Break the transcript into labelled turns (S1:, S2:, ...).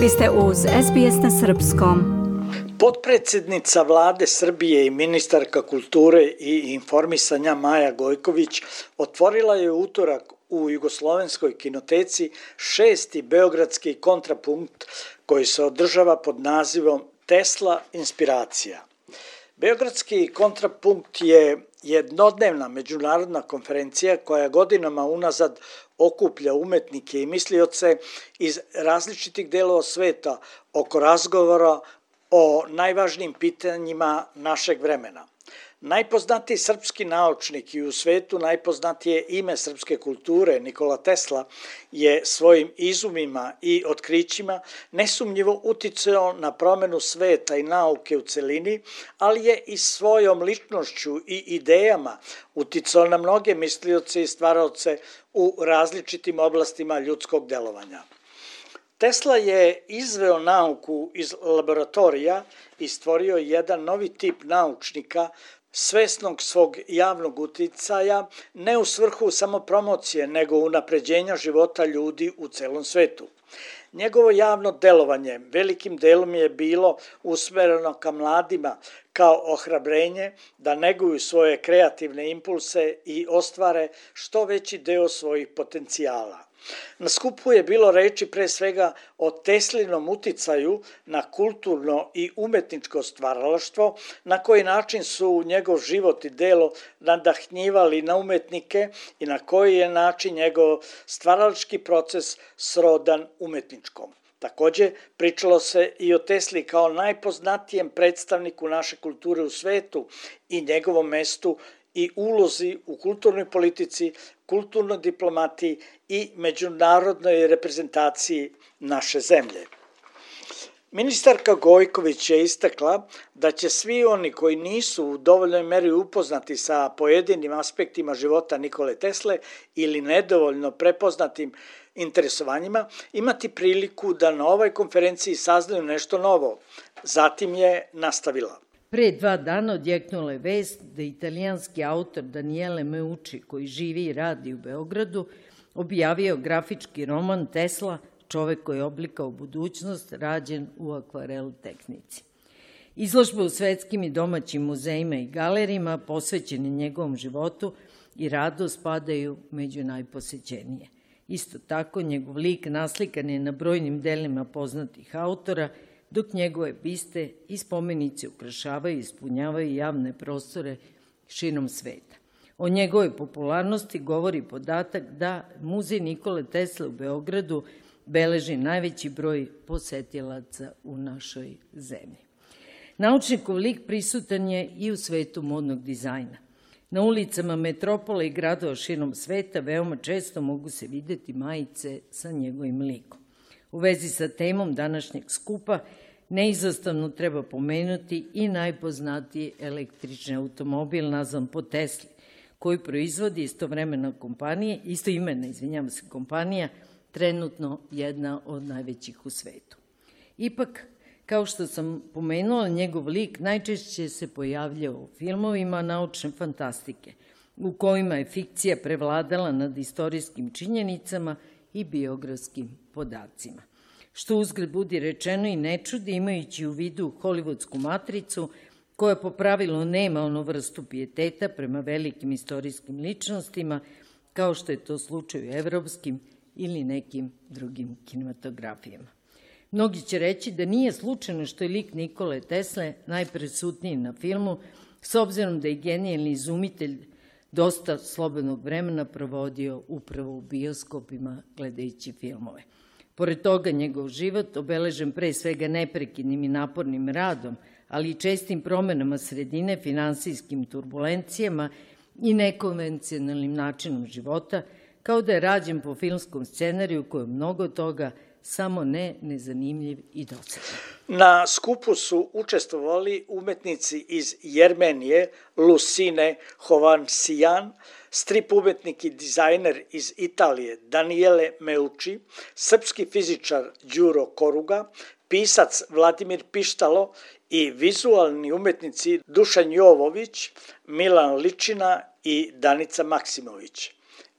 S1: Vi ste uz SBS na Srpskom.
S2: Potpredsednica vlade Srbije i ministarka kulture i informisanja Maja Gojković otvorila je utorak u Jugoslovenskoj kinoteci šesti beogradski kontrapunkt koji se održava pod nazivom Tesla Inspiracija. Beogradski kontrapunkt je jednodnevna međunarodna konferencija koja godinama unazad okuplja umetnike i mislioce iz različitih delova sveta oko razgovora o najvažnijim pitanjima našeg vremena. Najpoznatiji srpski naučnik i u svetu najpoznatije ime srpske kulture Nikola Tesla je svojim izumima i otkrićima nesumnjivo uticao na promenu sveta i nauke u celini, ali je i svojom ličnošću i idejama uticao na mnoge mislioce i stvaraoce u različitim oblastima ljudskog delovanja. Tesla je izveo nauku iz laboratorija i stvorio jedan novi tip naučnika svesnog svog javnog uticaja ne u svrhu samo promocije, nego unapređenja života ljudi u celom svetu. Njegovo javno delovanje velikim delom je bilo usmereno ka mladima kao ohrabrenje da neguju svoje kreativne impulse i ostvare što veći deo svojih potencijala. Na skupu je bilo reči pre svega o Teslinom uticaju na kulturno i umetničko stvaralaštvo, na koji način su njegov život i delo nadahnjivali na umetnike i na koji je način njegov stvaralački proces srodan umetničkom. Takođe, pričalo se i o Tesli kao najpoznatijem predstavniku naše kulture u svetu i njegovom mestu i ulozi u kulturnoj politici, kulturnoj diplomatiji i međunarodnoj reprezentaciji naše zemlje. Ministarka Gojković je istakla da će svi oni koji nisu u dovoljnoj meri upoznati sa pojedinim aspektima života Nikole Tesle ili nedovoljno prepoznatim interesovanjima imati priliku da na ovoj konferenciji saznaju nešto novo. Zatim je nastavila.
S3: Pre dva dana odjeknula je vest da italijanski autor Daniele Meucci, koji živi i radi u Beogradu, objavio grafički roman Tesla, čovek koji je oblikao budućnost, rađen u akvarel tehnici. Izložbe u svetskim i domaćim muzejima i galerijima posvećene njegovom životu i radu spadaju među najposećenije. Isto tako, njegov lik naslikan je na brojnim delima poznatih autora – dok njegove biste i spomenice ukrašavaju i ispunjavaju javne prostore širom sveta. O njegovoj popularnosti govori podatak da Muzej Nikole Tesla u Beogradu beleži najveći broj posetilaca u našoj zemlji. Naučnikov lik prisutan je i u svetu modnog dizajna. Na ulicama metropola i gradova širom sveta veoma često mogu se videti majice sa njegovim likom. U vezi sa temom današnjeg skupa neizostavno treba pomenuti i najpoznatiji električni automobil nazvan po Tesli, koji proizvodi istovremena kompanija, istoimena, izvinjamo se, kompanija, trenutno jedna od najvećih u svetu. Ipak, kao što sam pomenula, njegov lik najčešće se pojavljao u filmovima naučne fantastike, u kojima je fikcija prevladala nad istorijskim činjenicama i biografskim podacima što uzgled budi rečeno i ne čudi imajući u vidu hollywoodsku matricu koja po pravilu nema onu vrstu pijeteta prema velikim istorijskim ličnostima kao što je to slučaj u evropskim ili nekim drugim kinematografijama. Mnogi će reći da nije slučajno što je lik Nikole Tesle najpresutniji na filmu, s obzirom da je genijalni izumitelj dosta slobodnog vremena provodio upravo u bioskopima gledajući filmove. Pored toga, njegov život, obeležen pre svega neprekidnim i napornim radom, ali i čestim promenama sredine, finansijskim turbulencijama i nekonvencionalnim načinom života, kao da je rađen po filmskom scenariju koji je mnogo toga samo ne nezanimljiv i dosadan.
S2: Na skupu su učestvovali umetnici iz Jermenije, Lucine Hovansijan, strip umetnik i dizajner iz Italije Daniele Meucci, srpski fizičar Đuro Koruga, pisac Vladimir Pištalo i vizualni umetnici Dušan Jovović, Milan Ličina i Danica Maksimović.